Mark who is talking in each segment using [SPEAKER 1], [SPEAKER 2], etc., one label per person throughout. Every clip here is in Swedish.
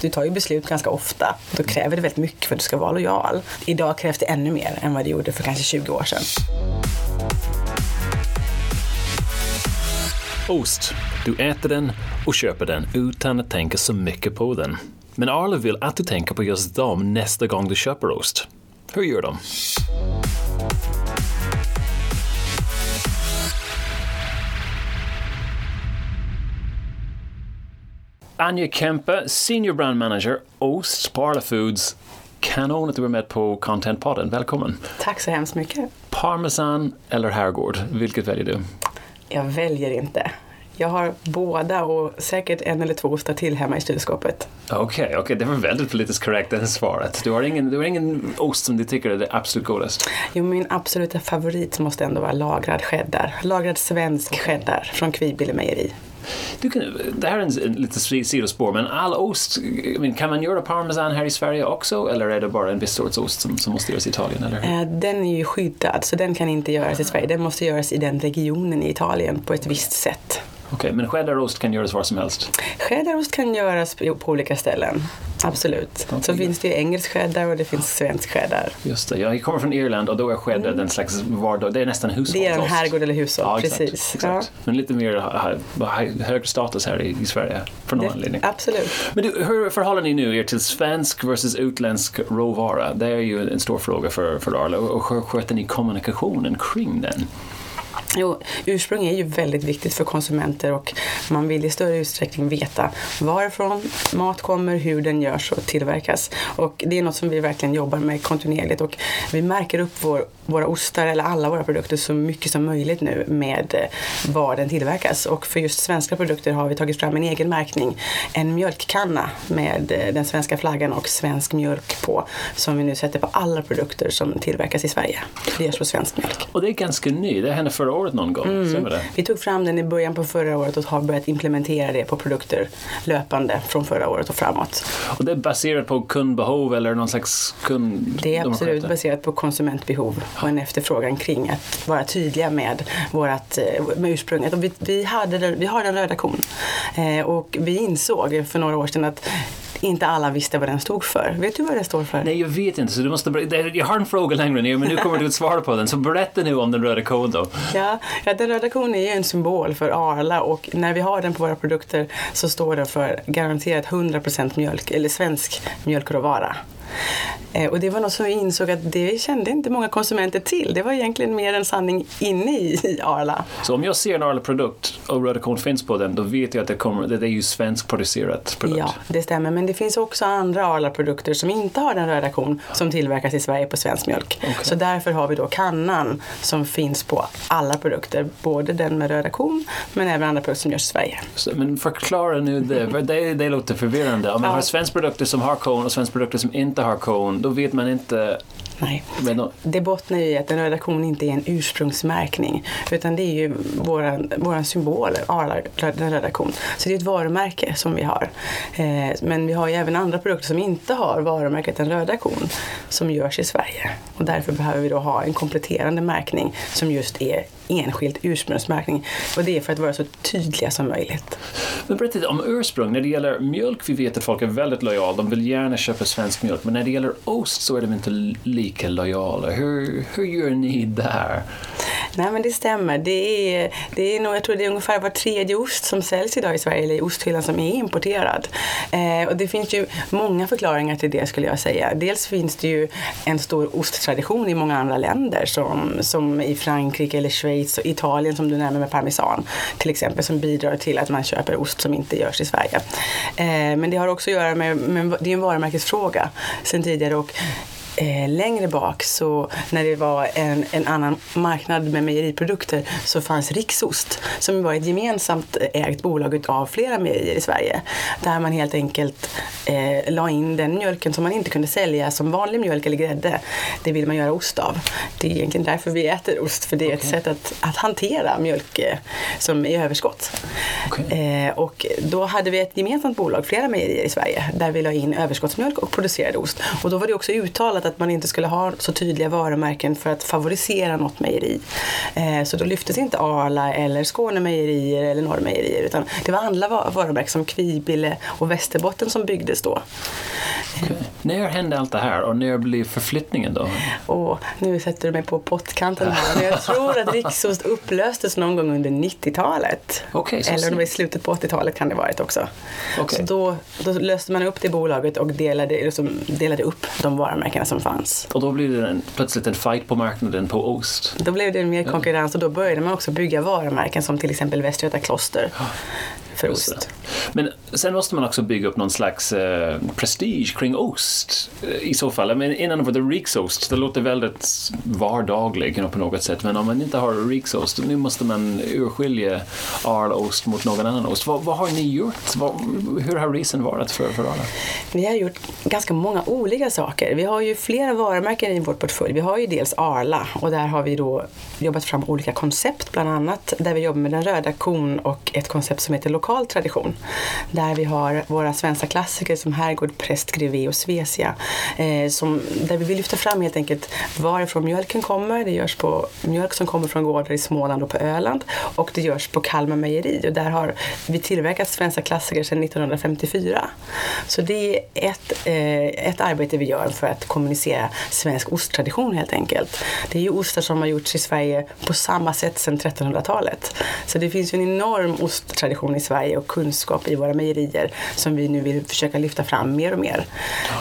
[SPEAKER 1] Du tar ju beslut ganska ofta. Då kräver det väldigt mycket för att du ska vara lojal. Idag krävs det ännu mer än vad det gjorde för kanske 20 år sedan.
[SPEAKER 2] Ost. Du äter den och köper den utan att tänka så mycket på den. Men Arla vill att du tänker på just dem nästa gång du köper ost. Hur gör de? Anja Kempe, Senior Brand Manager, Ost på Arla Foods. Kanon att du är med på Content-podden. Välkommen!
[SPEAKER 1] Tack så hemskt mycket.
[SPEAKER 2] Parmesan eller herrgård, vilket väljer du?
[SPEAKER 1] Jag väljer inte. Jag har båda och säkert en eller två ostar till hemma i kylskåpet.
[SPEAKER 2] Okej, okay, okay, det var väldigt politiskt korrekt det svaret. Du har, ingen, du har ingen ost som du tycker är det absolut godast?
[SPEAKER 1] Jo, min absoluta favorit måste ändå vara lagrad cheddar. Lagrad svensk cheddar från Kvibille mejeri.
[SPEAKER 2] Du kan, det här är en, en lite sidospår, men all ost, kan man göra parmesan här i Sverige också eller är det bara en viss sorts ost som, som måste göras i Italien? Eller?
[SPEAKER 1] Eh, den är ju skyddad så den kan inte göras i Sverige. Den måste göras i den regionen i Italien på ett visst sätt.
[SPEAKER 2] Okej, okay, men cheddarost kan göras var som helst?
[SPEAKER 1] Cheddarost kan göras på olika ställen. Absolut. Okay. Så finns det ju engelsk cheddar och det finns svensk cheddar.
[SPEAKER 2] Just det. Jag kommer från Irland och då är cheddar mm. den slags vardag. Det är nästan hushållsost.
[SPEAKER 1] Det är en herrgård eller hushåll, ja, exakt, precis.
[SPEAKER 2] Exakt. Ja. Men lite mer högre status här i, i Sverige för någon anledning.
[SPEAKER 1] Absolut.
[SPEAKER 2] Men du, hur förhåller ni nu er till svensk versus utländsk råvara? Det är ju en stor fråga för, för Arla. Och hur sköter ni kommunikationen kring den?
[SPEAKER 1] Jo, ursprung är ju väldigt viktigt för konsumenter och man vill i större utsträckning veta varifrån mat kommer, hur den görs och tillverkas. Och det är något som vi verkligen jobbar med kontinuerligt och vi märker upp vår, våra ostar eller alla våra produkter så mycket som möjligt nu med eh, var den tillverkas. Och för just svenska produkter har vi tagit fram en egen märkning, en mjölkkanna med eh, den svenska flaggan och svensk mjölk på som vi nu sätter på alla produkter som tillverkas i Sverige. Det görs på svensk mjölk.
[SPEAKER 2] Och det är ganska nytt, det hände förra året någon gång, mm. det?
[SPEAKER 1] Vi tog fram den i början på förra året och har börjat implementera det på produkter löpande från förra året och framåt.
[SPEAKER 2] Och det är baserat på kundbehov eller någon slags kund...
[SPEAKER 1] Det är absolut baserat på konsumentbehov och en efterfrågan kring att vara tydliga med, vårat, eh, med ursprunget. Och vi, vi, hade, vi har den röda kon eh, och vi insåg för några år sedan att inte alla visste vad den stod för. Vet du vad det står för?
[SPEAKER 2] Nej, jag vet inte. Så du måste, jag har en fråga längre ner, men nu kommer du att svara på den. Så berätta nu om den röda kon då.
[SPEAKER 1] Ja, ja, den röda kon är ju en symbol för Arla och när vi har den på våra produkter så står den för garanterat 100% mjölk, eller svensk mjölkråvara. Eh, och det var något som vi insåg att det kände inte många konsumenter till. Det var egentligen mer en sanning inne i Arla.
[SPEAKER 2] Så om jag ser en Arla-produkt och röda korn finns på den, då vet jag att det, kommer, det är ju svenskproducerat produkt?
[SPEAKER 1] Ja, det stämmer. Men det finns också andra Arla-produkter som inte har den röda kon som tillverkas i Sverige på svensk mjölk. Okay. Så därför har vi då kannan som finns på alla produkter. Både den med röda kon, men även andra produkter som görs i Sverige.
[SPEAKER 2] Så, men förklara nu det, det, det låter förvirrande. Om man ja. har svenska produkter som har kon och svenska produkter som inte inte har kon då vet man inte
[SPEAKER 1] Nej. Då... Det bottnar i att en röda kon inte är en ursprungsmärkning utan det är ju våran, våran symbol, Arla, den röda kon. Så det är ett varumärke som vi har. Eh, men vi har ju även andra produkter som inte har varumärket den röda kon som görs i Sverige. Och därför behöver vi då ha en kompletterande märkning som just är enskild ursprungsmärkning. Och det är för att vara så tydliga som möjligt.
[SPEAKER 2] Men berätta lite om ursprung. När det gäller mjölk, vi vet att folk är väldigt lojala. De vill gärna köpa svensk mjölk. Men när det gäller ost så är de inte lika lika lojala. Hur, hur gör ni där?
[SPEAKER 1] Nej men det stämmer. Det är, det är nog, jag tror det är ungefär var tredje ost som säljs idag i Sverige, eller i osthyllan, som är importerad. Eh, och det finns ju många förklaringar till det skulle jag säga. Dels finns det ju en stor osttradition i många andra länder som, som i Frankrike eller Schweiz och Italien som du nämner med parmesan till exempel som bidrar till att man köper ost som inte görs i Sverige. Eh, men det har också att göra med, med det är en varumärkesfråga sen tidigare och eh, längre bak så när det var en, en annan marknad med mejeriprodukter så fanns Riksost som var ett gemensamt ägt bolag av flera mejerier i Sverige. Där man helt enkelt eh, la in den mjölken som man inte kunde sälja som vanlig mjölk eller grädde. Det vill man göra ost av. Det är egentligen därför vi äter ost för det är okay. ett sätt att, att hantera mjölk eh, som är överskott. Okay. Eh, och då hade vi ett gemensamt bolag, flera mejerier i Sverige, där vi la in överskottsmjölk och producerade ost. Och då var det också uttalat att man inte skulle ha så tydliga varumärken för att favorisera något mejeri. Eh, så då lyftes inte Arla eller Skånemejerier eller Norrmejerier utan det var andra varumärken som Kvibille och Västerbotten som byggdes då.
[SPEAKER 2] Okay. När hände allt det här och när blev förflyttningen då?
[SPEAKER 1] Och nu sätter du mig på pottkanten här. jag tror att Riksost upplöstes någon gång under 90-talet.
[SPEAKER 2] Okay,
[SPEAKER 1] Eller om det var i slutet på 80-talet kan det varit också.
[SPEAKER 2] Okay.
[SPEAKER 1] Så då, då löste man upp det bolaget och delade, liksom, delade upp de varumärkena som fanns.
[SPEAKER 2] Och då blev det en, plötsligt en fight på marknaden på ost?
[SPEAKER 1] Då blev det mer konkurrens och då började man också bygga varumärken som till exempel Västgöta kloster för ost.
[SPEAKER 2] Men sen måste man också bygga upp någon slags eh, prestige kring ost eh, i så fall. Men innan var det riksost, det låter väldigt vardagligt på något sätt. Men om man inte har riksost, nu måste man urskilja Arla-ost mort någon annan ost. Vad, vad har ni gjort? Vad, hur har resan varit för, för Arla?
[SPEAKER 1] Vi har gjort ganska många olika saker. Vi har ju flera varumärken i vårt portfölj. Vi har ju dels Arla och där har vi då jobbat fram olika koncept, bland annat där vi jobbar med den röda kon och ett koncept som heter lokal tradition. Där vi har våra svenska klassiker som Herrgård, Präst, Grevé och Svesia. Eh, som, där vi vill lyfta fram helt enkelt varifrån mjölken kommer. Det görs på mjölk som kommer från gårdar i Småland och på Öland. Och det görs på Kalmar mejeri och där har vi tillverkat svenska klassiker sedan 1954. Så det är ett, eh, ett arbete vi gör för att kommunicera svensk osttradition helt enkelt. Det är ju ostar som har gjorts i Sverige på samma sätt sedan 1300-talet. Så det finns ju en enorm osttradition i Sverige och kunskap i våra mejerier som vi nu vill försöka lyfta fram mer och mer.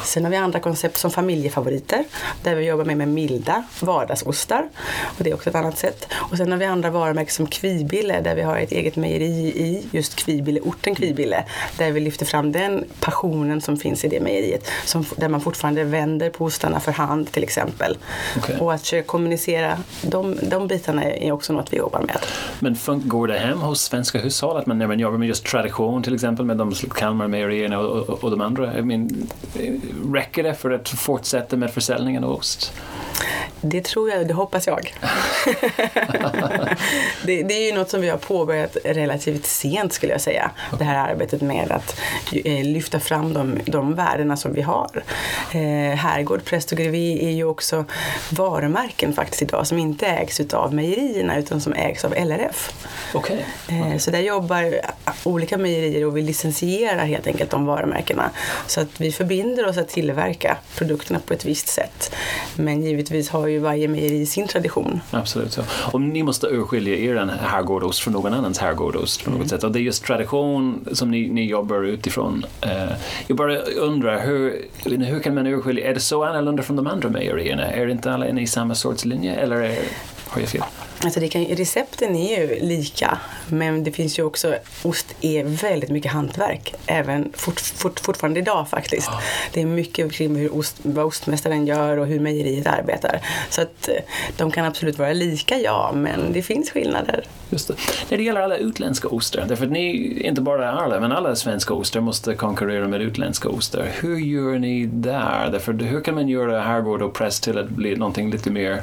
[SPEAKER 1] Sen har vi andra koncept som familjefavoriter där vi jobbar med, med milda vardagsostar och det är också ett annat sätt. Och sen har vi andra varumärken som Kvibille där vi har ett eget mejeri i just Kvibille, orten Kvibille där vi lyfter fram den passionen som finns i det mejeriet som, där man fortfarande vänder på ostarna för hand till exempel.
[SPEAKER 2] Okay.
[SPEAKER 1] Och att försöka kommunicera de, de bitarna är också något vi jobbar med.
[SPEAKER 2] Men går det hem hos svenska hushåll att man när man jobbar med just tradition till exempel med de Kalmar mejerierna och, och, och de andra? I mean, räcker det för att fortsätta med försäljningen av ost?
[SPEAKER 1] Det tror jag, det hoppas jag. det, det, är ju något som vi har påbörjat relativt sent skulle jag säga. Okay. Det här arbetet med att eh, lyfta fram de, de värdena som vi har. Eh, Herrgård, Präst och Grevé är ju också varumärken faktiskt idag som inte ägs av mejerierna utan som ägs av LRF.
[SPEAKER 2] Okay.
[SPEAKER 1] Eh, så där jobbar olika mejerier och vi licensierar helt enkelt de varumärkena. Så att vi förbinder oss att tillverka produkterna på ett visst sätt. Men givetvis har ju varje mejeri sin tradition.
[SPEAKER 2] Absolut. Så. Och ni måste urskilja er herrgårdost från någon annans herrgårdost på något mm. sätt. Och det är just tradition som ni, ni jobbar utifrån. Uh, jag bara undrar, hur, hur kan man urskilja, är det så annorlunda från de andra mejerierna? Är det inte alla inne i samma sorts linje eller är, har jag fel?
[SPEAKER 1] Alltså det kan, recepten är ju lika men det finns ju också, ost är väldigt mycket hantverk även fort, fort, fortfarande idag faktiskt. Ja. Det är mycket kring hur ost, vad ostmästaren gör och hur mejeriet arbetar. Så att eh, de kan absolut vara lika ja, men det finns skillnader.
[SPEAKER 2] Just det. När det gäller alla utländska ostar, därför att ni, inte bara alla, men alla svenska ostar måste konkurrera med utländska ostar. Hur gör ni där? Därför hur kan man göra herrgård och press till att bli någonting lite mer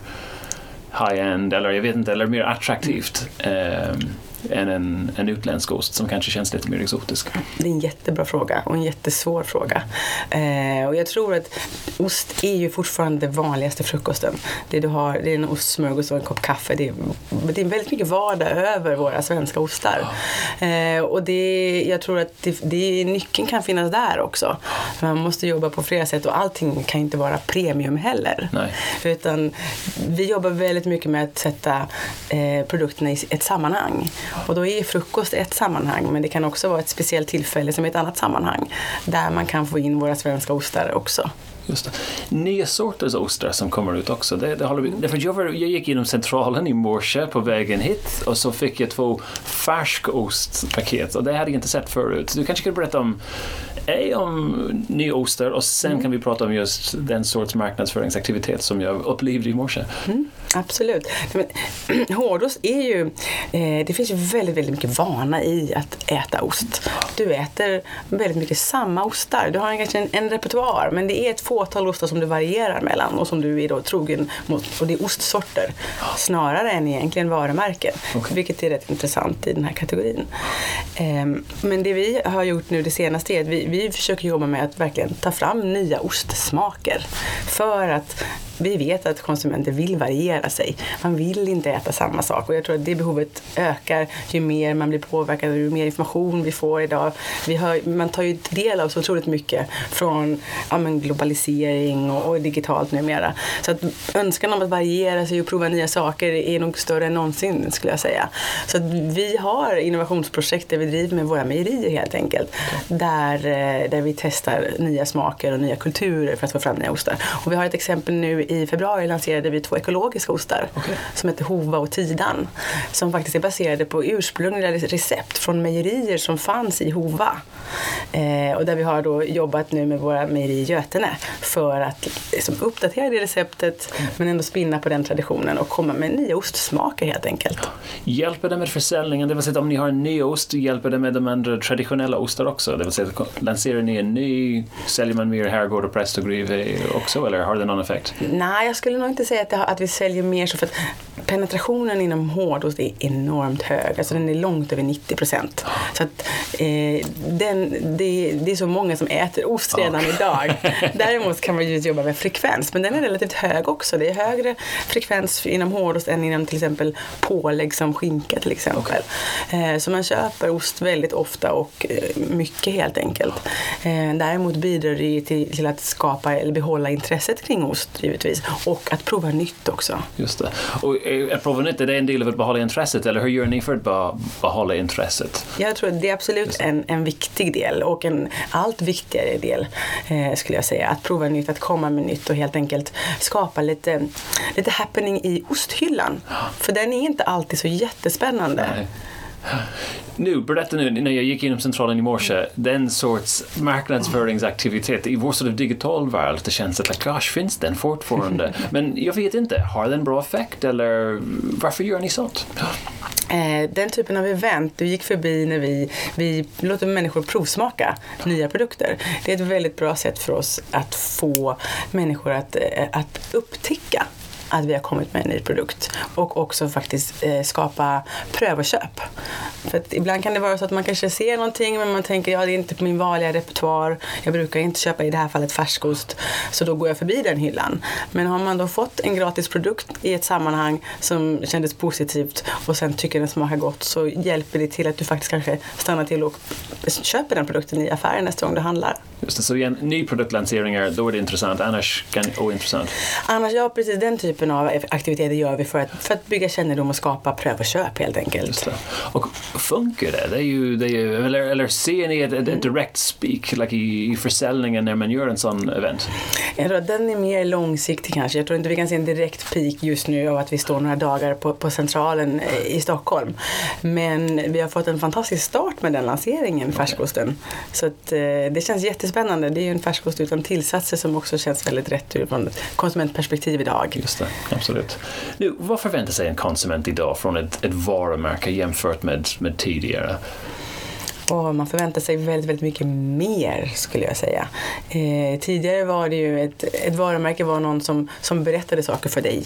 [SPEAKER 2] high-end eller jag vet inte, eller mer attraktivt. Um, än en, en utländsk ost som kanske känns lite mer exotisk?
[SPEAKER 1] Det är en jättebra fråga och en jättesvår fråga. Eh, och jag tror att ost är ju fortfarande den vanligaste frukosten. Det du har det är en ostsmörgås och en kopp kaffe. Det är, det är väldigt mycket vardag över våra svenska ostar. Eh, och det, jag tror att det, det, nyckeln kan finnas där också. Man måste jobba på flera sätt och allting kan inte vara premium heller.
[SPEAKER 2] Nej.
[SPEAKER 1] Utan vi jobbar väldigt mycket med att sätta eh, produkterna i ett sammanhang. Och då är frukost ett sammanhang men det kan också vara ett speciellt tillfälle som ett annat sammanhang där man kan få in våra svenska ostar också.
[SPEAKER 2] Just det. Nya sorters ostar som kommer ut också. Det, det håller vi, därför jag, var, jag gick genom centralen i morse på vägen hit och så fick jag två färskostpaket och det hade jag inte sett förut. Du kanske kan berätta om A om nya ostar och sen mm. kan vi prata om just den sorts marknadsföringsaktivitet som jag upplevde i morse.
[SPEAKER 1] Mm, absolut. Hårdost är ju, eh, det finns ju väldigt, väldigt mycket vana i att äta ost. Du äter väldigt mycket samma ostar. Du har kanske en, en repertoar men det är ett fåtal ostar som du varierar mellan och som du är då trogen mot. Och det är ostsorter snarare än egentligen varumärken. Okay. Vilket är rätt intressant i den här kategorin. Eh, men det vi har gjort nu det senaste är att vi vi försöker jobba med att verkligen ta fram nya ostsmaker för att vi vet att konsumenter vill variera sig. Man vill inte äta samma sak och jag tror att det behovet ökar ju mer man blir påverkad och ju mer information vi får idag. Vi hör, man tar ju del av så otroligt mycket från ja, globalisering och, och digitalt numera. Så att önskan om att variera sig och prova nya saker är nog större än någonsin skulle jag säga. Så att vi har innovationsprojekt där vi driver med våra mejerier helt enkelt. Där, eh, där vi testar nya smaker och nya kulturer för att få fram nya ostar. Och vi har ett exempel nu i februari lanserade vi två ekologiska ostar okay. som heter Hova och Tidan. Som faktiskt är baserade på ursprungliga recept från mejerier som fanns i Hova. Eh, och där vi har då jobbat nu med våra mejerier i Götene för att liksom, uppdatera det receptet men ändå spinna på den traditionen och komma med nya ostsmaker helt enkelt.
[SPEAKER 2] Hjälper det med försäljningen? Det vill säga om ni har en ny ost, hjälper det med de andra traditionella ostar också? Det vill säga lanserar ni en ny, säljer man mer herrgård och präst och också eller har det någon effekt?
[SPEAKER 1] Nej, jag skulle nog inte säga att, det, att vi säljer mer så för att penetrationen inom hårdost är enormt hög. Alltså den är långt över 90 procent. Så att, eh, den, det, det, är så många som äter ost redan oh. idag. Däremot kan man ju jobba med frekvens, men den är relativt hög också. Det är högre frekvens inom hårdost än inom till exempel pålägg som skinka till exempel. Okay. Eh, så man köper ost väldigt ofta och eh, mycket helt enkelt. Eh, däremot bidrar det till, till att skapa eller behålla intresset kring ost givetvis och att prova nytt också.
[SPEAKER 2] Just det. Och att prova nytt, är det en del av att behålla intresset eller hur gör ni för att behålla intresset?
[SPEAKER 1] Jag tror att det är absolut en, en viktig del och en allt viktigare del eh, skulle jag säga. Att prova nytt, att komma med nytt och helt enkelt skapa lite, lite happening i osthyllan. För den är inte alltid så jättespännande. Nej.
[SPEAKER 2] Nu, berätta nu, när jag gick inom centralen i morse, den sorts marknadsföringsaktivitet i vår sort of digital värld, det känns att, gosh, finns den fortfarande? Men jag vet inte, har den bra effekt eller varför gör ni sånt?
[SPEAKER 1] Eh, den typen av event du gick förbi när vi, vi låter människor provsmaka nya produkter. Det är ett väldigt bra sätt för oss att få människor att, eh, att upptäcka att vi har kommit med en ny produkt och också faktiskt eh, skapa pröv och köp. För att ibland kan det vara så att man kanske ser någonting men man tänker ja det är inte på min vanliga repertoar. Jag brukar inte köpa i det här fallet färskost så då går jag förbi den hyllan. Men har man då fått en gratis produkt i ett sammanhang som kändes positivt och sen tycker den smakar gott så hjälper det till att du faktiskt kanske stannar till och köper den produkten i affären nästa gång du handlar.
[SPEAKER 2] Just det, så igen, ny produktlanseringar, då är det intressant, annars kan ointressant?
[SPEAKER 1] Annars, ja precis, den typen av aktiviteter gör vi för att, för att bygga kännedom och skapa pröv och köp helt enkelt.
[SPEAKER 2] Och funkar det? det, är ju, det är ju, eller, eller ser ni ett, ett direct speak like i, i försäljningen när man gör en sån event?
[SPEAKER 1] Jag tror att den är mer långsiktig kanske. Jag tror inte vi kan se en direkt peak just nu av att vi står några dagar på, på Centralen i Stockholm. Men vi har fått en fantastisk start med den lanseringen, färskosten. Okay. Så att, eh, det känns jättespännande. Det är ju en färskost utan tillsatser som också känns väldigt rätt ur ett konsumentperspektiv idag.
[SPEAKER 2] Just det, absolut. Nu, vad förväntar sig en konsument idag från ett, ett varumärke jämfört med, med tidigare?
[SPEAKER 1] Och man förväntar sig väldigt, väldigt mycket mer skulle jag säga. Eh, tidigare var det ju ett, ett varumärke var någon som, som berättade saker för dig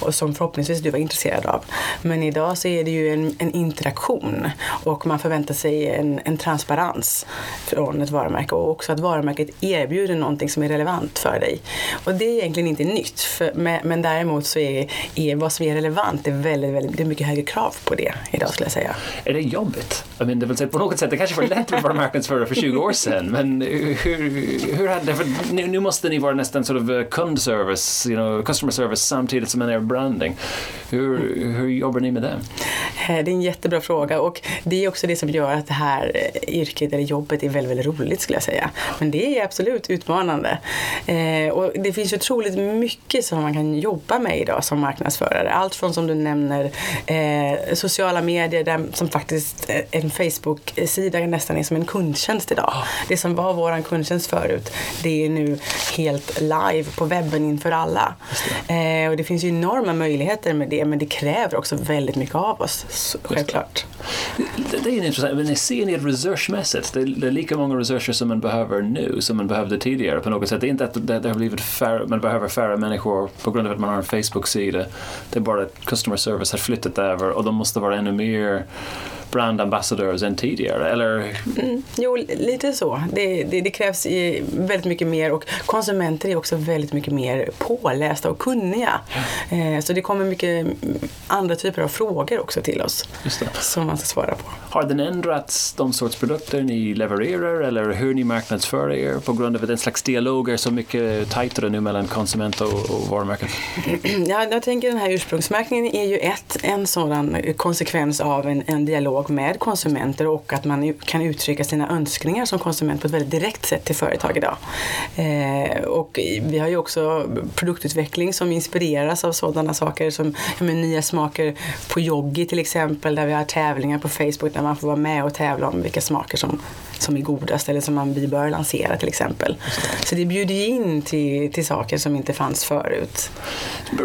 [SPEAKER 1] och som förhoppningsvis du var intresserad av. Men idag så är det ju en, en interaktion och man förväntar sig en, en transparens från ett varumärke och också att varumärket erbjuder någonting som är relevant för dig. Och det är egentligen inte nytt, för, men, men däremot så är, är vad som är relevant det är väldigt, väldigt, det är mycket högre krav på det idag skulle jag säga.
[SPEAKER 2] Är det jobbigt? Jag menar, det vill säga, typ på något sätt det kanske var lätt att vara marknadsförare för 20 år sedan, men hur, hur hade, för nu, nu måste ni vara nästan sort of eh, kundservice, you know, customer service samtidigt som en är branding. Hur, hur jobbar ni med det?
[SPEAKER 1] Eh, det är en jättebra fråga och det är också det som gör att det här eh, yrket eller jobbet är väldigt, väldigt roligt skulle jag säga. Men det är absolut utmanande. Och det finns otroligt mycket som man kan jobba med idag som marknadsförare. Allt från som du nämner sociala medier där, som faktiskt en Facebook-sida nästan är som en kundtjänst idag. Det som var vår kundtjänst förut, det är nu helt live på webben inför alla. Det. Eh, och det finns ju enorma möjligheter med det, men det kräver också väldigt mycket av oss, så, självklart.
[SPEAKER 2] Det, det är intressant, men ser ni resursmässigt, det det är lika många resurser som man behöver nu som man behövde tidigare på något sätt. Det är inte att det, det har blivit färre, man behöver färre människor på grund av att man har en Facebook-sida. Det är bara att customer service har flyttat över och de måste vara ännu mer brand ambassadors än tidigare? Eller?
[SPEAKER 1] Mm, jo, lite så. Det, det, det, krävs väldigt mycket mer och konsumenter är också väldigt mycket mer pålästa och kunniga. Eh, så det kommer mycket andra typer av frågor också till oss som man ska svara på.
[SPEAKER 2] Har den ändrats, de sorts produkter ni levererar eller hur ni marknadsför er på grund av att en slags dialog är så mycket tajtare nu mellan konsument och, och varumärken?
[SPEAKER 1] Ja, jag tänker den här ursprungsmärkningen är ju ett, en sådan konsekvens av en, en dialog med konsumenter och att man kan uttrycka sina önskningar som konsument på ett väldigt direkt sätt till företag idag. Eh, och vi har ju också produktutveckling som inspireras av sådana saker som ja, nya smaker på Yogi till exempel där vi har tävlingar på Facebook där man får vara med och tävla om vilka smaker som som är godast eller som man, vi bör lansera till exempel. Så det bjuder ju in till, till saker som inte fanns förut.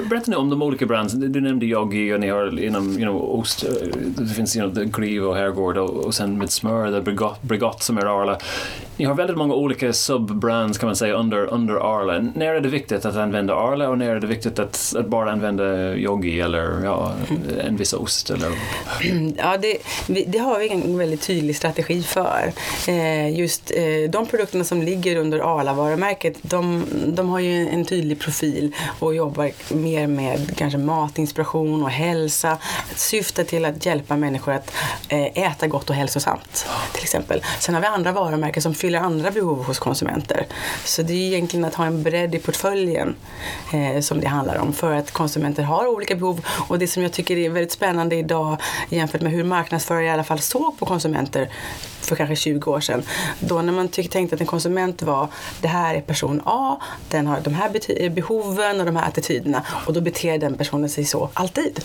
[SPEAKER 2] Berätta nu om de olika brands. Du nämnde Yogi och ni har inom you know, ost, eh, det finns you know, Grieve och Herrgård och, och sen med smör, Brigott, Bregott, som är Arla. Ni har väldigt många olika subbrands kan man säga under, under Arla. När är det viktigt att använda Arla och när är det viktigt att, att bara använda Yogi eller ja, en viss ost? Eller?
[SPEAKER 1] Ja, det, det har vi en väldigt tydlig strategi för. Eh, just eh, de produkterna som ligger under Arla-varumärket, de, de har ju en tydlig profil och jobbar mer med kanske matinspiration och hälsa. Syfte till att hjälpa människor att eh, äta gott och hälsosamt till exempel. Sen har vi andra varumärken som fyller andra behov hos konsumenter. Så det är egentligen att ha en bredd i portföljen eh, som det handlar om för att konsumenter har olika behov och det som jag tycker är väldigt spännande idag jämfört med hur marknadsförare i alla fall såg på konsumenter för kanske 20 år sedan. Då när man tyck, tänkte att en konsument var, det här är person A, den har de här behoven och de här attityderna och då beter den personen sig så alltid.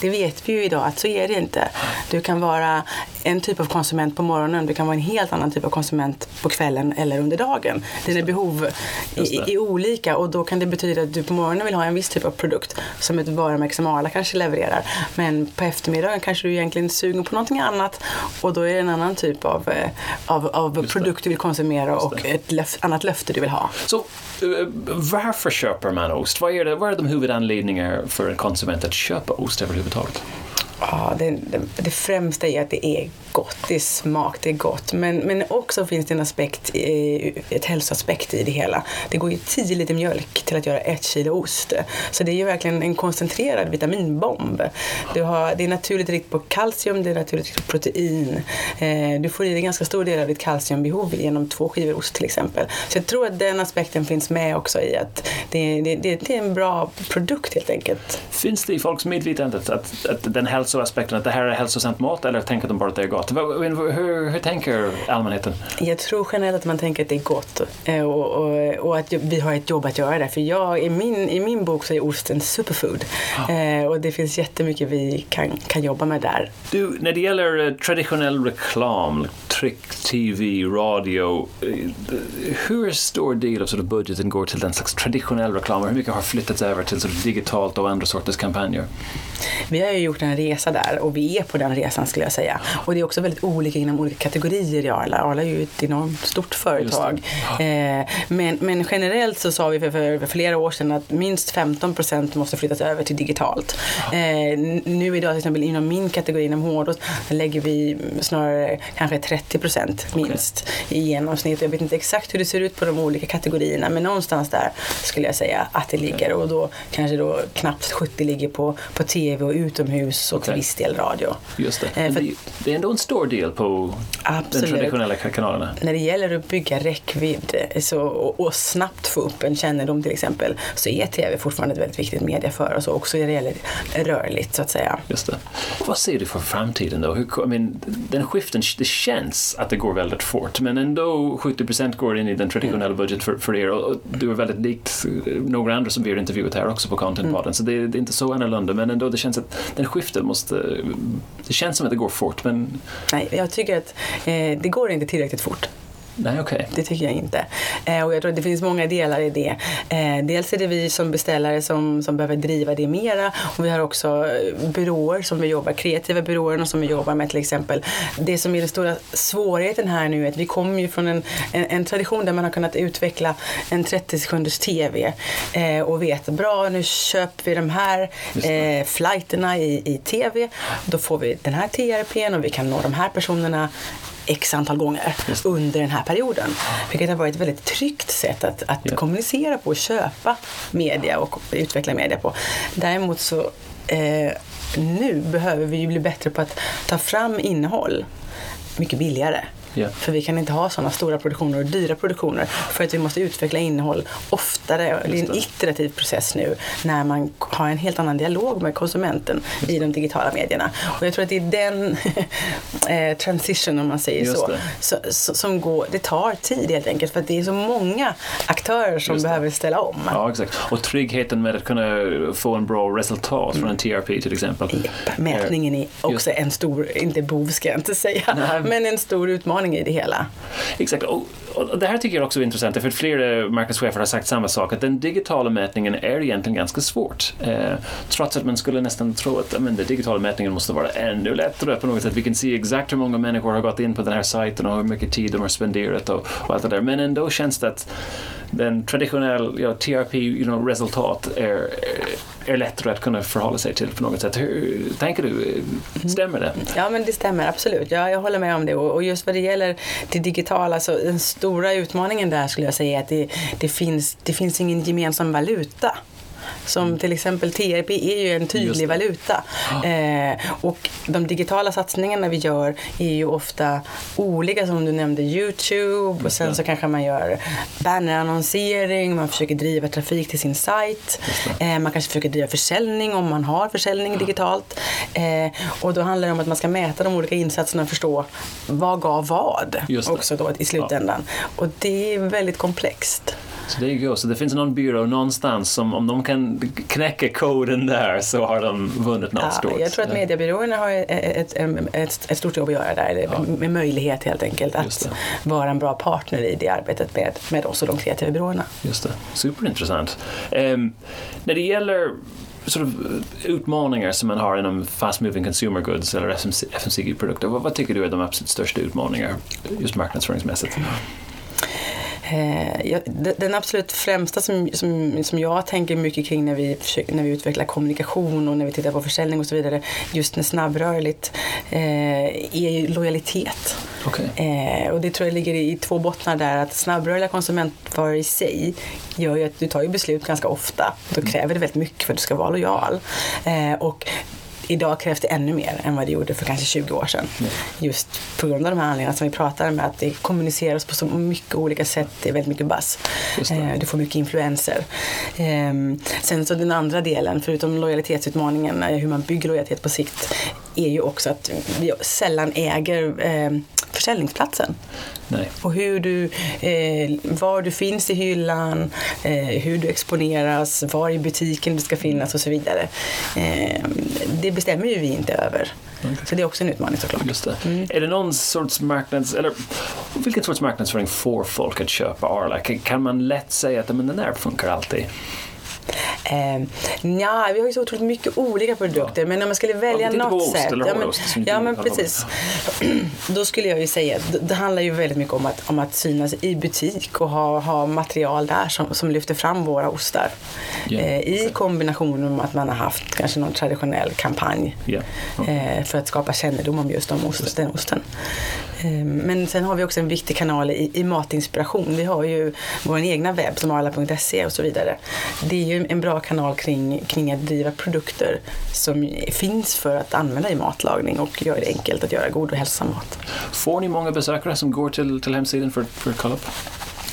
[SPEAKER 1] Det vet vi ju idag att så är det inte. Du kan vara en typ av konsument på morgonen, du kan vara en helt annan typ av konsument på kvällen eller under dagen. Dina behov är, är olika och då kan det betyda att du på morgonen vill ha en viss typ av produkt som ett varumärke som Arla kanske levererar. Men på eftermiddagen kanske du egentligen är sugen på någonting annat och då är det en annan typ av, eh, av, av produkt du vill konsumera och ett löf, annat löfte du vill ha.
[SPEAKER 2] Så uh, varför köper man ost? Vad är, det, vad är de huvudanledningar för en konsument att köpa ost överhuvudtaget?
[SPEAKER 1] Ja, det, det, det, främsta är att det är gott, det är smak, det är gott. Men, men också finns det en aspekt, ett hälsoaspekt i det hela. Det går ju 10 liter mjölk till att göra ett kilo ost. Så det är ju verkligen en koncentrerad vitaminbomb. Du har, det är naturligt rikt på kalcium, det är naturligt rikt på protein. Eh, du får i dig ganska stor del av ditt kalciumbehov genom två skivor ost till exempel. Så jag tror att den aspekten finns med också i att det, det, det är en bra produkt helt enkelt.
[SPEAKER 2] Finns det i folks medvetande att, att den hälsoaspekten, att det här är hälsosamt mat eller tänker de bara att det är gott? Hur, hur tänker allmänheten?
[SPEAKER 1] Jag tror generellt att man tänker att det är gott eh, och, och, och att vi har ett jobb att göra där. För jag, i, min, i min bok så är ost en superfood ah. eh, och det finns jättemycket vi kan, kan jobba med där.
[SPEAKER 2] Du, när det gäller eh, traditionell reklam, tryck, tv, radio, hur stor del av sort of budgeten går till den slags traditionell reklam och hur mycket har flyttats över till sort of digitalt och andra sorters kampanjer?
[SPEAKER 1] Vi har ju gjort en resa där och vi är på den resan skulle jag säga. Och det är också väldigt olika inom olika kategorier i Arla. Arla är ju ett enormt stort företag. Eh, men, men generellt så sa vi för, för, flera år sedan att minst 15 procent måste flyttas över till digitalt. Eh, nu idag till exempel inom min kategori, inom hårdrost, lägger vi snarare kanske 30 procent minst i genomsnitt. Jag vet inte exakt hur det ser ut på de olika kategorierna men någonstans där skulle jag säga att det ligger och då kanske då knappt 70 ligger på, på tv och utomhus och till viss del radio.
[SPEAKER 2] Just det. Eh, för, det är ändå en stor del på Absolut. de traditionella kanalerna.
[SPEAKER 1] När det gäller att bygga räckvidd så, och, och, snabbt få upp en kännedom till exempel så är tv fortfarande ett väldigt viktigt media för oss också när det gäller rörligt så att säga.
[SPEAKER 2] Just det. Vad ser du för framtiden då? Hur, I mean, den skiften, det känns att det går väldigt fort men ändå 70 procent går in i den traditionella mm. budget för, för er och du är väldigt likt några andra som vi har intervjuat här också på Contentpodden mm. så det, det, är inte så annorlunda men ändå det känns att den skiften måste, det känns som att det går fort men
[SPEAKER 1] Nej, jag tycker att eh, det går inte tillräckligt fort.
[SPEAKER 2] Nej, okej.
[SPEAKER 1] Det tycker jag inte. Eh, och jag tror att det finns många delar i det. Eh, dels är det vi som beställare som, som behöver driva det mera och vi har också eh, byråer som vi jobbar, kreativa byråer som vi jobbar med till exempel. Det som är den stora svårigheten här nu är att vi kommer ju från en, en, en tradition där man har kunnat utveckla en 30 sekunders TV eh, och vet bra nu köper vi de här eh, flighterna i, i TV. Då får vi den här TRPn och vi kan nå de här personerna x antal gånger under den här perioden. Vilket har varit ett väldigt tryggt sätt att, att
[SPEAKER 2] Ja.
[SPEAKER 1] kommunicera på och köpa media och utveckla media på. Däremot så eh, nu behöver vi ju bli bättre på att ta fram innehåll mycket billigare.
[SPEAKER 2] Ja.
[SPEAKER 1] För vi kan inte ha sådana stora produktioner och dyra produktioner för att vi måste utveckla innehåll oftare. Det är en
[SPEAKER 2] det.
[SPEAKER 1] iterativ process nu när man har en helt annan dialog med konsumenten i de digitala medierna. Och jag tror att det är den eh, transition, om man säger
[SPEAKER 2] Just
[SPEAKER 1] så,
[SPEAKER 2] det.
[SPEAKER 1] så, som går, det tar tid helt enkelt för att det är så många aktörer som
[SPEAKER 2] Just det.
[SPEAKER 1] behöver ställa om.
[SPEAKER 2] Ja, exakt. Och tryggheten med att kunna få en bra resultat från en TRP till exempel.
[SPEAKER 1] Japp, Mätningen är också en stor, inte bov ska jag inte säga,
[SPEAKER 2] Nej.
[SPEAKER 1] men en stor utmaning i det hela.
[SPEAKER 2] Exakt. Och, och det här tycker jag också är intressant, för flera eh, marknadschefer har sagt samma sak, att den digitala mätningen är egentligen ganska svårt. Eh, trots att man skulle nästan tro att men, den digitala mätningen måste vara ännu lättare på något sätt. Vi kan se exakt hur många människor har gått in på den här sajten och hur mycket tid de har spenderat och, och allt det där. Men ändå känns det att den traditionella ja, TRP you know, är, är, är lättare att kunna förhålla sig till på något sätt. Hur tänker du? Stämmer det?
[SPEAKER 1] Ja, men det stämmer absolut. Ja, jag håller med om det. Och just vad det gäller det digitala, så den stora utmaningen där skulle jag säga är att det, det, finns, det finns ingen gemensam valuta. Som till exempel TRP är ju en
[SPEAKER 2] Mm.
[SPEAKER 1] Tydlig valuta. Eh, och de digitala satsningarna vi gör är ju ofta olika som du nämnde Youtube och sen så kanske man gör bannerannonsering, man försöker driva trafik till sin sajt. Eh, man kanske försöker driva försäljning om man har försäljning digitalt. Eh, och då handlar det om att man ska mäta de olika insatserna och förstå vad gav vad också då i slutändan. Och det är väldigt komplext.
[SPEAKER 2] Så det är ju så det finns någon byrå någonstans som om de kan knäcka koden där så har de vunnit något
[SPEAKER 1] Ja,
[SPEAKER 2] stort.
[SPEAKER 1] jag tror att mediebyråerna har ett, ett, ett, stort jobb att göra där, eller med möjlighet helt enkelt att vara en bra partner i det arbetet med, med oss och de kreativa byråerna.
[SPEAKER 2] Just det, superintressant. Ehm, när det gäller sort of, utmaningar som man har inom fast moving consumer goods eller FMCG-produkter, vad, vad tycker du är de absolut största utmaningarna just marknadsföringsmässigt?
[SPEAKER 1] Eh, den absolut främsta som, som, som jag tänker mycket kring när vi, försöker, när vi utvecklar kommunikation och när vi tittar på försäljning och så vidare, just med snabbrörligt, eh, är ju lojalitet.
[SPEAKER 2] Okej.
[SPEAKER 1] Eh, och det tror jag ligger i, två bottnar där, att snabbrörliga konsumentvaror i sig gör ju att du tar ju beslut ganska ofta. Då kräver det väldigt mycket för att du ska vara lojal. Och Idag krävs det ännu mer än vad det gjorde för kanske 20 år sedan. Just på grund av de här anledningarna som vi pratar med att det kommuniceras på så mycket olika sätt. Det är väldigt mycket buzz. Eh, du får mycket influenser. Ehm, sen så den andra delen, förutom lojalitetsutmaningen, eh, hur man bygger lojalitet på sikt, är ju också att vi sällan äger eh, försäljningsplatsen.
[SPEAKER 2] Nej.
[SPEAKER 1] Och hur du, eh, var du finns i hyllan, eh, hur du exponeras, var i butiken du ska finnas och så vidare. Eh, det bestämmer ju vi inte över. Så det är också en utmaning såklart.
[SPEAKER 2] Just det. Är det någon sorts marknads... Eller vilken sorts marknadsföring får folk att köpa Arla? Kan man lätt säga att men den där funkar alltid?
[SPEAKER 1] Eh, nja, vi har ju så otroligt mycket olika produkter men om man skulle välja
[SPEAKER 2] på
[SPEAKER 1] något sätt. ja, men, ja men precis. Då skulle jag ju säga det- handlar ju väldigt mycket om att, om att synas i butik och ha, ha material där som, som lyfter fram våra ostar.
[SPEAKER 2] Ja,
[SPEAKER 1] Eh, I kombination med att man har haft kanske någon traditionell kampanj
[SPEAKER 2] Ja.
[SPEAKER 1] eh, för att skapa kännedom om just de ost, den osten. Eh, Men sen har vi också en viktig kanal i, i matinspiration. Vi har ju vår egna webb som arla.se och så vidare. Det är ju en bra kanal kring, kring att driva produkter som finns för att använda i matlagning och göra det enkelt att göra god och hälsosam mat.
[SPEAKER 2] Får ni många besökare som går till, till hemsidan för, för att kolla upp?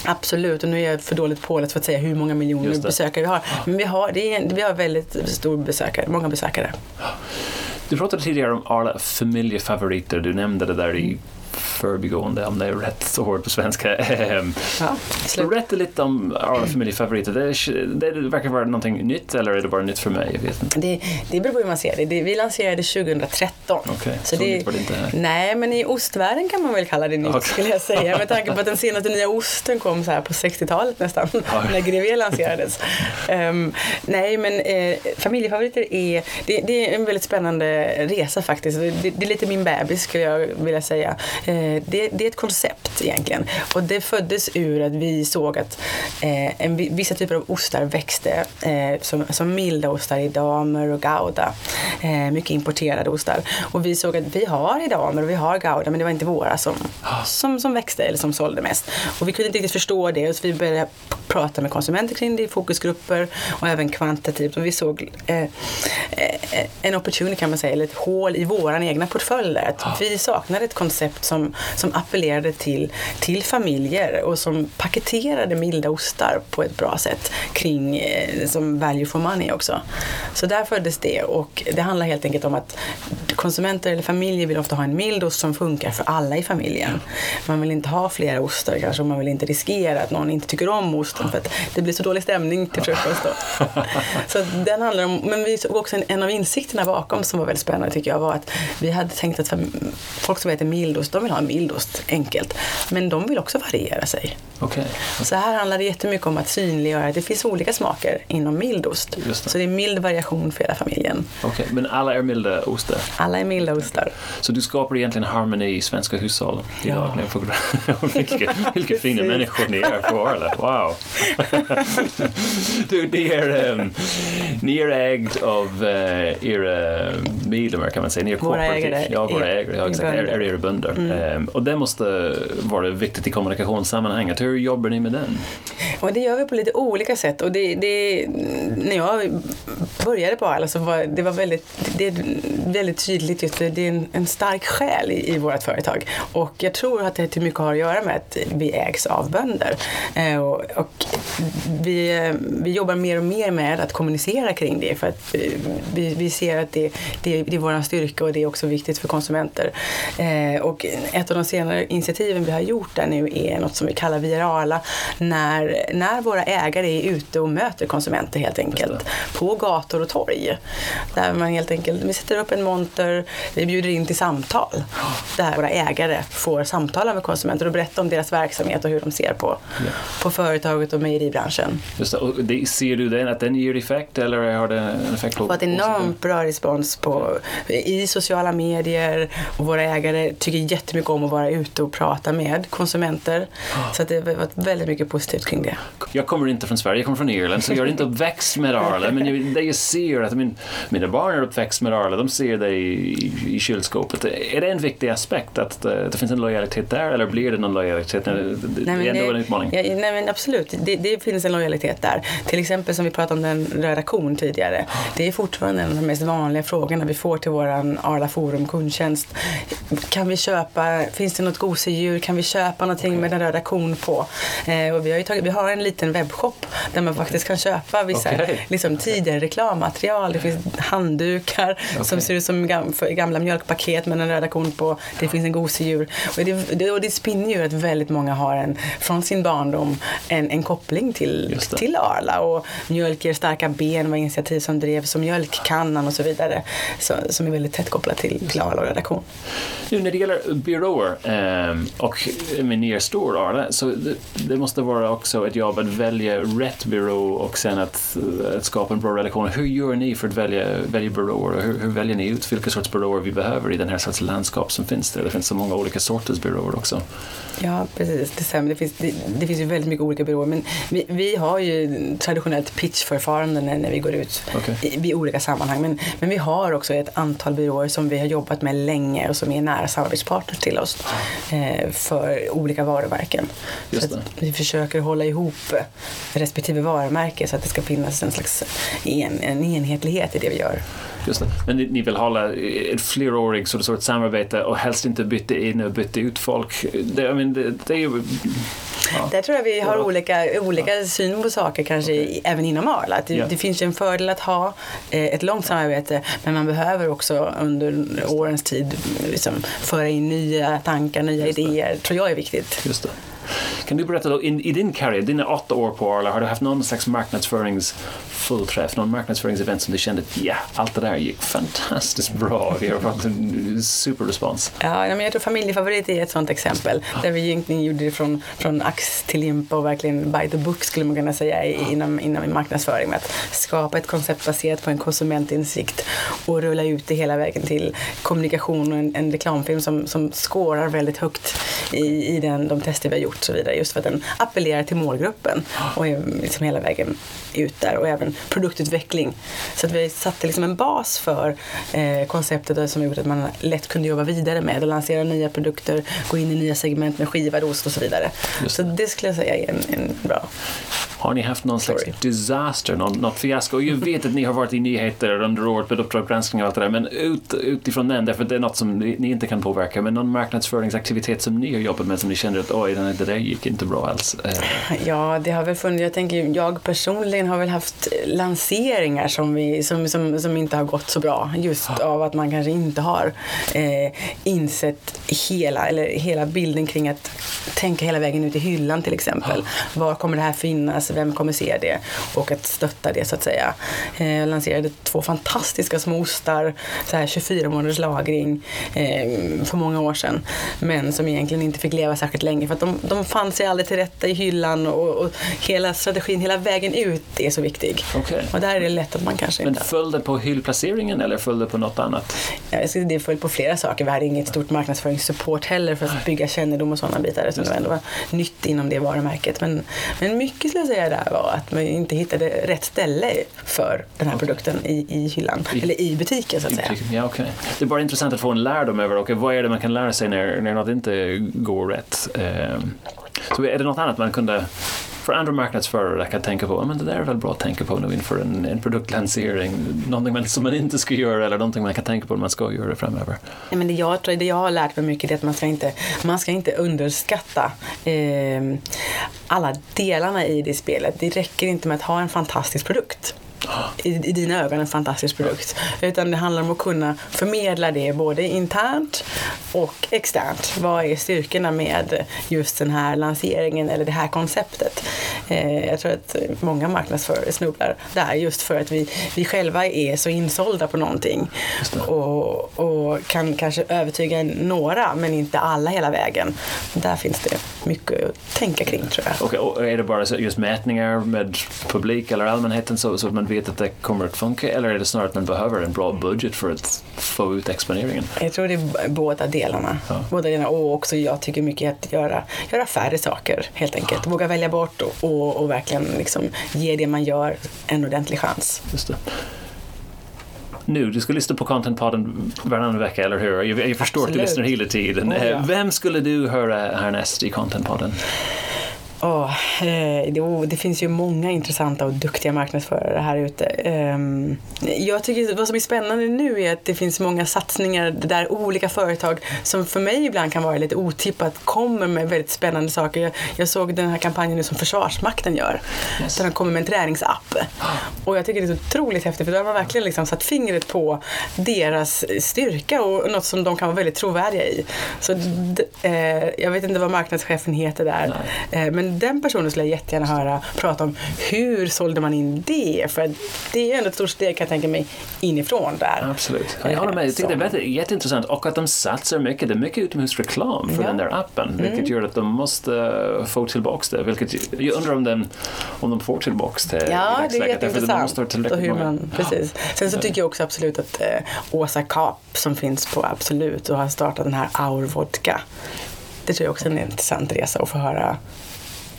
[SPEAKER 1] Absolut, och nu är jag för dåligt påläst för att säga hur många miljoner besökare vi har. Men vi har, det är, vi har väldigt stor besökare, många besökare.
[SPEAKER 2] Du pratade tidigare om Arla familjefavoriter. Du nämnde det där i förbigående, om det är rätt ord på svenska. Ehm,
[SPEAKER 1] Ja.
[SPEAKER 2] Berätta lite om Arla familjefavoriter. Det, det verkar vara någonting nytt eller är det bara nytt för mig? Jag vet inte.
[SPEAKER 1] Det, det beror på hur man ser det. det vi lanserade 2013.
[SPEAKER 2] Okej, så nytt var det inte.
[SPEAKER 1] Nej, men i ostvärlden kan man väl kalla det nytt
[SPEAKER 2] Okej.
[SPEAKER 1] skulle jag säga. Med tanke på att den senaste nya osten kom så här på 60-talet nästan, när Grevé lanserades. Ehm, nej, men eh, familjefavoriter är, det, det är en väldigt spännande resa faktiskt. Det, det är lite min bebis skulle jag vilja säga. Eh, det, det är ett koncept egentligen. Och det föddes ur att vi såg att eh, en, vi- vissa typer av ostar växte eh, som, som milda ostar i damer och gouda. Mycket importerade ostar. Och vi såg att vi har i damer och vi har gouda men det var inte våra som, som, som växte eller som sålde mest. Och vi kunde inte riktigt förstå det så vi började prata med konsumenter kring det i fokusgrupper och även kvantitativt. Och vi såg eh, en opportunity kan man säga, eller ett hål i våran egna portfölj där. Att vi saknade ett koncept som, som appellerade till, till familjer och som paketerade milda ostar på ett bra sätt kring eh, som value for money också. Så där föddes det och det handlar helt enkelt om att konsumenter eller familjer vill ofta ha en mild ost som funkar för alla i familjen. Man vill inte ha flera ostar kanske och man vill inte riskera att någon inte tycker om osten för att det blir så dålig stämning till frukost då. Så den handlar om, men vi såg också en, en av insikterna bakom som var väldigt spännande tycker jag var att vi hade tänkt att folk som äter mildost, de vill ha en mildost enkelt. Men de vill också variera sig.
[SPEAKER 2] Okej.
[SPEAKER 1] Så här handlar det jättemycket om att synliggöra att det finns olika smaker inom mildost.
[SPEAKER 2] Det.
[SPEAKER 1] Så det är mild variation för hela familjen.
[SPEAKER 2] Okej, men alla är milda ostar.
[SPEAKER 1] Alla är milda ostar.
[SPEAKER 2] Så du skapar egentligen harmoni i svenska hushåll idag.
[SPEAKER 1] Ja.
[SPEAKER 2] Vilka, vilka fina människor ni är på Arla. Wow! du, ni är, um, ni är ägd av uh, era medlemmar kan man säga. Ni är
[SPEAKER 1] Våra
[SPEAKER 2] kooperativ.
[SPEAKER 1] ägare
[SPEAKER 2] Ja, våra ägare. Ja, exakt. Är, är era bönder. Mm. och det måste vara viktigt i kommunikationssammanhanget. Hur jobbar ni med den?
[SPEAKER 1] Och det gör vi på lite olika sätt. Och det, det, när jag började på Arla så var det var väldigt, det är väldigt tydligt just det, det är en, en stark själ i, i vårt företag. Och jag tror att det till mycket har att göra med att vi ägs av bönder. Eh, och, och vi, eh, vi jobbar mer och mer med att kommunicera kring det för att eh, vi, vi ser att det, det, det är vår styrka och det är också viktigt för konsumenter. Och ett av de senare initiativen vi har gjort där nu är något som vi kallar Via Arla när, när våra ägare är ute och möter konsumenter helt enkelt på gator och torg. Där man helt enkelt, vi sätter upp en monter, vi bjuder in till samtal. Där våra ägare får samtala med konsumenter och berätta om deras verksamhet och hur de ser på, på företaget och mejeribranschen.
[SPEAKER 2] Just det, och det, ser du den, att den ger effekt eller har det en effekt på
[SPEAKER 1] fått enormt bra respons på, i sociala medier och våra ägare tycker jättemycket om att vara ute och prata med konsumenter. Så att det har varit väldigt mycket positivt kring det.
[SPEAKER 2] Jag kommer inte från Sverige, jag kommer från Irland, så jag är inte uppväxt med Arla. Men jag, det jag ser, att min, mina barn är uppväxt med Arla, de ser det i, i, kylskåpet. Är det en viktig aspekt att det, det finns en lojalitet där, eller blir det någon lojalitet? Det, det, det är ändå en utmaning.
[SPEAKER 1] Ja, nej men absolut, det, det finns en lojalitet där. Till exempel som vi pratade om den röda kon tidigare. Det är fortfarande en av de mest vanliga frågorna vi får till våran Arla Forum kundtjänst. Kan vi köpa, finns det något gosedjur? Kan vi köpa någonting med den röda kon på? Eh, och vi, har ju tagit, vi har en liten webbshop där man faktiskt kan köpa vissa
[SPEAKER 2] Okej.
[SPEAKER 1] liksom, tidigare reklammaterial. Det finns handdukar som ser ut som gam, gamla mjölkpaket med den röda kon på. Det finns en gosedjur. Och det, det, och det spinner ju att väldigt många har en, från sin barndom en, en koppling till, till Arla. Och mjölk ger starka ben var initiativ som drevs och mjölkkannan och så vidare. Så, som är väldigt tätt kopplat till, till Arla och Röda Kon.
[SPEAKER 2] Nu när det gäller byråer ehm, och med ner stor Arla, så det, det måste vara också ett jobb att välja rätt byrå och sen att, att skapa en bra relation. Hur gör ni för att välja, välja byråer hur, hur väljer ni ut vilka sorts byråer vi behöver i den här sorts landskap som finns där? Det finns så många olika sorters byråer också.
[SPEAKER 1] Ja, precis. Det stämmer. Det finns, det, det finns ju väldigt mycket olika byråer. Men vi, vi har ju traditionellt pitchförfarande när, när vi går ut
[SPEAKER 2] Okej.
[SPEAKER 1] i, i olika sammanhang. Men, men vi har också ett antal byråer som vi har jobbat med länge och som är nära samarbetspartners till oss eh, för olika varumärken.
[SPEAKER 2] Just
[SPEAKER 1] så vi försöker hålla ihop respektive varumärke så att det ska finnas en slags en, en enhetlighet i det vi gör.
[SPEAKER 2] Just det. Men ni, ni vill hålla ett flerårigt sort sort samarbete och helst inte byta in och byta ut folk. Det, I mean, det, det är ju Ja.
[SPEAKER 1] Där tror jag vi har
[SPEAKER 2] Ja.
[SPEAKER 1] olika, olika syn på saker kanske i, även inom Arla. Att det,
[SPEAKER 2] Ja.
[SPEAKER 1] det finns ju en fördel att ha eh, ett långt samarbete men man behöver också under årens tid liksom, föra in nya tankar, nya idéer. tror jag är viktigt.
[SPEAKER 2] Just det. Kan du berätta då, in, i din karriär, dina åtta år på Arla, har du haft någon slags marknadsföringsfullträff, någon marknadsföringsevent som du kände att ja, allt det där gick fantastiskt bra, vi har fått en superrespons?
[SPEAKER 1] Ja, men jag tror familjefavorit är ett sådant exempel. Där vi egentligen gjorde det från, från ax till limpa och verkligen by the book skulle man kunna säga i- inom, inom marknadsföring. Med att skapa ett koncept baserat på en konsumentinsikt och rulla ut det hela vägen till kommunikation och en, en reklamfilm som, som skårar väldigt högt i, i den, de tester vi har gjort och så vidare. Just för att den appellerar till målgruppen och är liksom hela vägen ut där och även produktutveckling. Så att vi satte liksom en bas för eh, konceptet som gjort att man lätt kunde jobba vidare med och lansera nya produkter, gå in i nya segment med skivad ost och så vidare.
[SPEAKER 2] Just
[SPEAKER 1] Så det skulle jag säga är en, en bra.
[SPEAKER 2] Har ni haft någon slags
[SPEAKER 1] Sorry.
[SPEAKER 2] disaster, någon, något fiasko? Jag vet att ni har varit i nyheter under året med Uppdrag granskning och allt det där, men ut, utifrån den, därför att det är något som ni, ni inte kan påverka, men någon marknadsföringsaktivitet som ni har jobbat med som ni känner att oj, det där gick inte bra alls.
[SPEAKER 1] Ja, det har väl funnits. Jag tänker, jag personligen har väl haft lanseringar som, vi, som, som, som inte har gått så bra. Just av att man kanske inte har eh, insett hela, eller hela bilden kring att tänka hela vägen ut i hyllan till exempel. Var kommer det här finnas? Vem kommer se det? Och att stötta det så att säga. Eh, jag lanserade två fantastiska små ostar, så här 24 månaders lagring eh, för många år sedan. Men som egentligen inte fick leva särskilt länge för att de, de fann sig aldrig till rätta i hyllan och, och hela strategin, hela vägen ut är så viktig.
[SPEAKER 2] Okej.
[SPEAKER 1] Och där är det lätt att man kanske
[SPEAKER 2] Men
[SPEAKER 1] inte...
[SPEAKER 2] föll det på hyllplaceringen eller föll det på något annat?
[SPEAKER 1] Ja, det föll på flera saker. Vi hade inget stort marknadsföringssupport heller för att bygga kännedom och sådana bitar. Utan det var ändå nytt inom det varumärket. Men, men mycket skulle jag säga där var att man inte hittade rätt ställe för den här produkten i, i hyllan.
[SPEAKER 2] I-
[SPEAKER 1] eller i butiken så att säga.
[SPEAKER 2] Ja, okej. Det är bara intressant att få en lärdom över okay, vad är det man kan lära sig när, när något inte går rätt. Ehm, så är det något annat man kunde för andra marknadsförare kan tänka på, men det där är väl bra att tänka på nu inför en, en produktlansering. Någonting man, som man inte ska göra eller någonting man kan tänka på när man ska göra det framöver.
[SPEAKER 1] Nej, men det, jag, tror- det jag har lärt mig mycket är att man ska inte, man ska inte underskatta eh, alla delarna i det spelet. Det räcker inte med att ha en fantastisk produkt. I, I dina ögon en fantastisk produkt. Utan det handlar om att kunna förmedla det både internt och externt. Vad är styrkorna med just den här lanseringen eller det här konceptet? Eh, jag tror att många marknadsförare snubblar där just för att vi, vi själva är så insålda på någonting. Och, och kan kanske övertyga några men inte alla hela vägen. Där finns det mycket att tänka kring tror jag.
[SPEAKER 2] Okej, och är det bara just mätningar med publik eller allmänheten så, så man vet att det kommer att funka eller är det snarare att man behöver en bra budget för att få ut exponeringen?
[SPEAKER 1] Jag tror det är båda delarna.
[SPEAKER 2] Ja.
[SPEAKER 1] Båda delarna. Och också jag tycker mycket att göra, göra färre saker helt enkelt. Våga välja bort och, och, och verkligen liksom ge det man gör en ordentlig chans.
[SPEAKER 2] Just det. Nu, du ska lyssna på Contentpodden varannan vecka, eller hur? Jag, jag förstår att du
[SPEAKER 1] Absolut.
[SPEAKER 2] lyssnar hela tiden.
[SPEAKER 1] Oh, ja.
[SPEAKER 2] Vem skulle du höra härnäst i Contentpodden?
[SPEAKER 1] Åh, eh, det, oh, det finns ju många intressanta och duktiga marknadsförare här ute. Ehm, jag tycker vad som är spännande nu är att det finns många satsningar där olika företag som för mig ibland kan vara lite otippat kommer med väldigt spännande saker. Jag, jag såg den här kampanjen nu som Försvarsmakten gör.
[SPEAKER 2] Yes.
[SPEAKER 1] Där de kommer med en träningsapp. Och jag tycker det är så otroligt häftigt för då har man verkligen liksom satt fingret på deras styrka och något som de kan vara väldigt trovärdiga i. Så eh, jag vet inte vad marknadschefen heter där. Eh, men den personen skulle jag jättegärna höra prata om hur sålde man in det? För det är ändå ett stort steg kan jag tänka mig inifrån där.
[SPEAKER 2] Absolut. Jag håller med. Jag tycker det är jätteintressant och att de satsar mycket. Det är mycket utomhusreklam för
[SPEAKER 1] Ja.
[SPEAKER 2] den där appen, vilket
[SPEAKER 1] Mm.
[SPEAKER 2] gör att de måste eh, få tillbaka det. Vilket, jag undrar om, den, om de får tillbaka det i
[SPEAKER 1] Ja, det är
[SPEAKER 2] därför de måste
[SPEAKER 1] jätteintressant. Och hur
[SPEAKER 2] många-
[SPEAKER 1] man, precis. Sen så tycker jag också absolut att eh, Åsa Kap som finns på Absolut och har startat den här Our Vodka. Det tror jag också är en intressant resa att få höra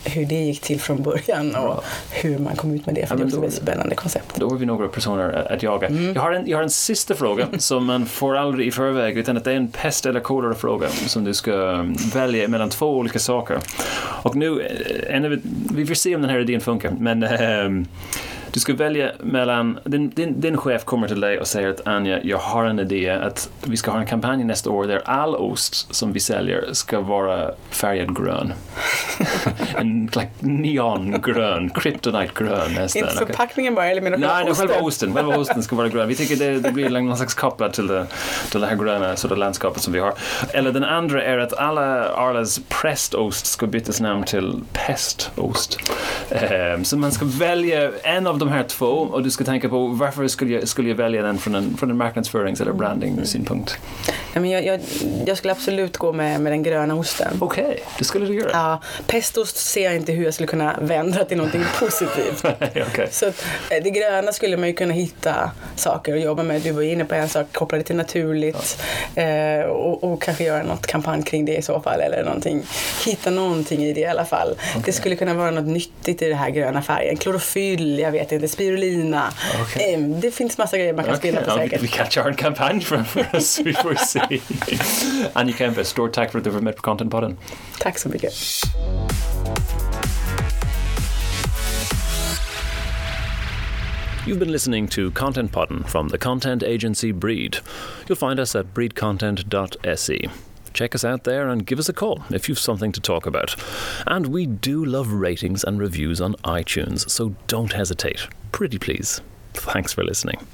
[SPEAKER 1] hur det gick till från början och
[SPEAKER 2] Bra.
[SPEAKER 1] hur man kom ut med det. För
[SPEAKER 2] Ja,
[SPEAKER 1] det är ett spännande koncept.
[SPEAKER 2] Då har vi några personer att jaga.
[SPEAKER 1] Mm.
[SPEAKER 2] Jag, har en, jag har en sista fråga som man får aldrig i förväg utan att det är en pest eller kolera fråga som du ska um, välja mellan två olika saker. Och nu, eh, vi får se om den här idén funkar, men ehm, Du ska välja mellan, din, din, din chef kommer till dig och säger att Anja, jag har en idé att vi ska ha en kampanj nästa år där all ost som vi säljer ska vara färgad grön. en like, neongrön, kryptonite-grön nästan.
[SPEAKER 1] Inte förpackningen bara, eller menar du
[SPEAKER 2] Nej, själva osten, själva osten ska vara grön. Vi tycker det, det blir någon slags kopplat till det, till det här gröna sort of landskapet som vi har. Eller den andra är att alla Arlas prästost ska bytas namn till pestost. Ehm, så man ska välja en av de här två och du ska tänka på varför skulle jag, skulle jag välja den från en, från en marknadsförings eller branding-synpunkt.
[SPEAKER 1] Ja, men jag, jag, jag skulle absolut gå med, med den gröna osten.
[SPEAKER 2] Okej, det skulle du göra.
[SPEAKER 1] Ja, pestost ser jag inte hur jag skulle kunna vända till någonting positivt.
[SPEAKER 2] Okej.
[SPEAKER 1] Så att, eh, det gröna skulle man ju kunna hitta saker att jobba med. Du var inne på en sak, koppla det till naturligt eh, och, och kanske göra något kampanj kring det i så fall. Eller någonting. Hitta någonting i det i alla fall. Det skulle kunna vara något nyttigt i den här gröna färgen. Klorofyll, jag vet inte, spirulina. Eh, det finns massa grejer man kan
[SPEAKER 2] Okej,
[SPEAKER 1] spinna på
[SPEAKER 2] ja, vi,
[SPEAKER 1] säkert.
[SPEAKER 2] vi kanske har en kampanj framför oss, vi får se. Anja Kempe, stort tack för att du var med på Contentpodden.
[SPEAKER 1] Tack så mycket.
[SPEAKER 3] You've been listening to Content Podden from the content agency Breed. You'll find us at breedcontent.se. Check us out there and give us a call if you've something to talk about. And we do love ratings and reviews on iTunes, so don't hesitate. Pretty please. Thanks for listening.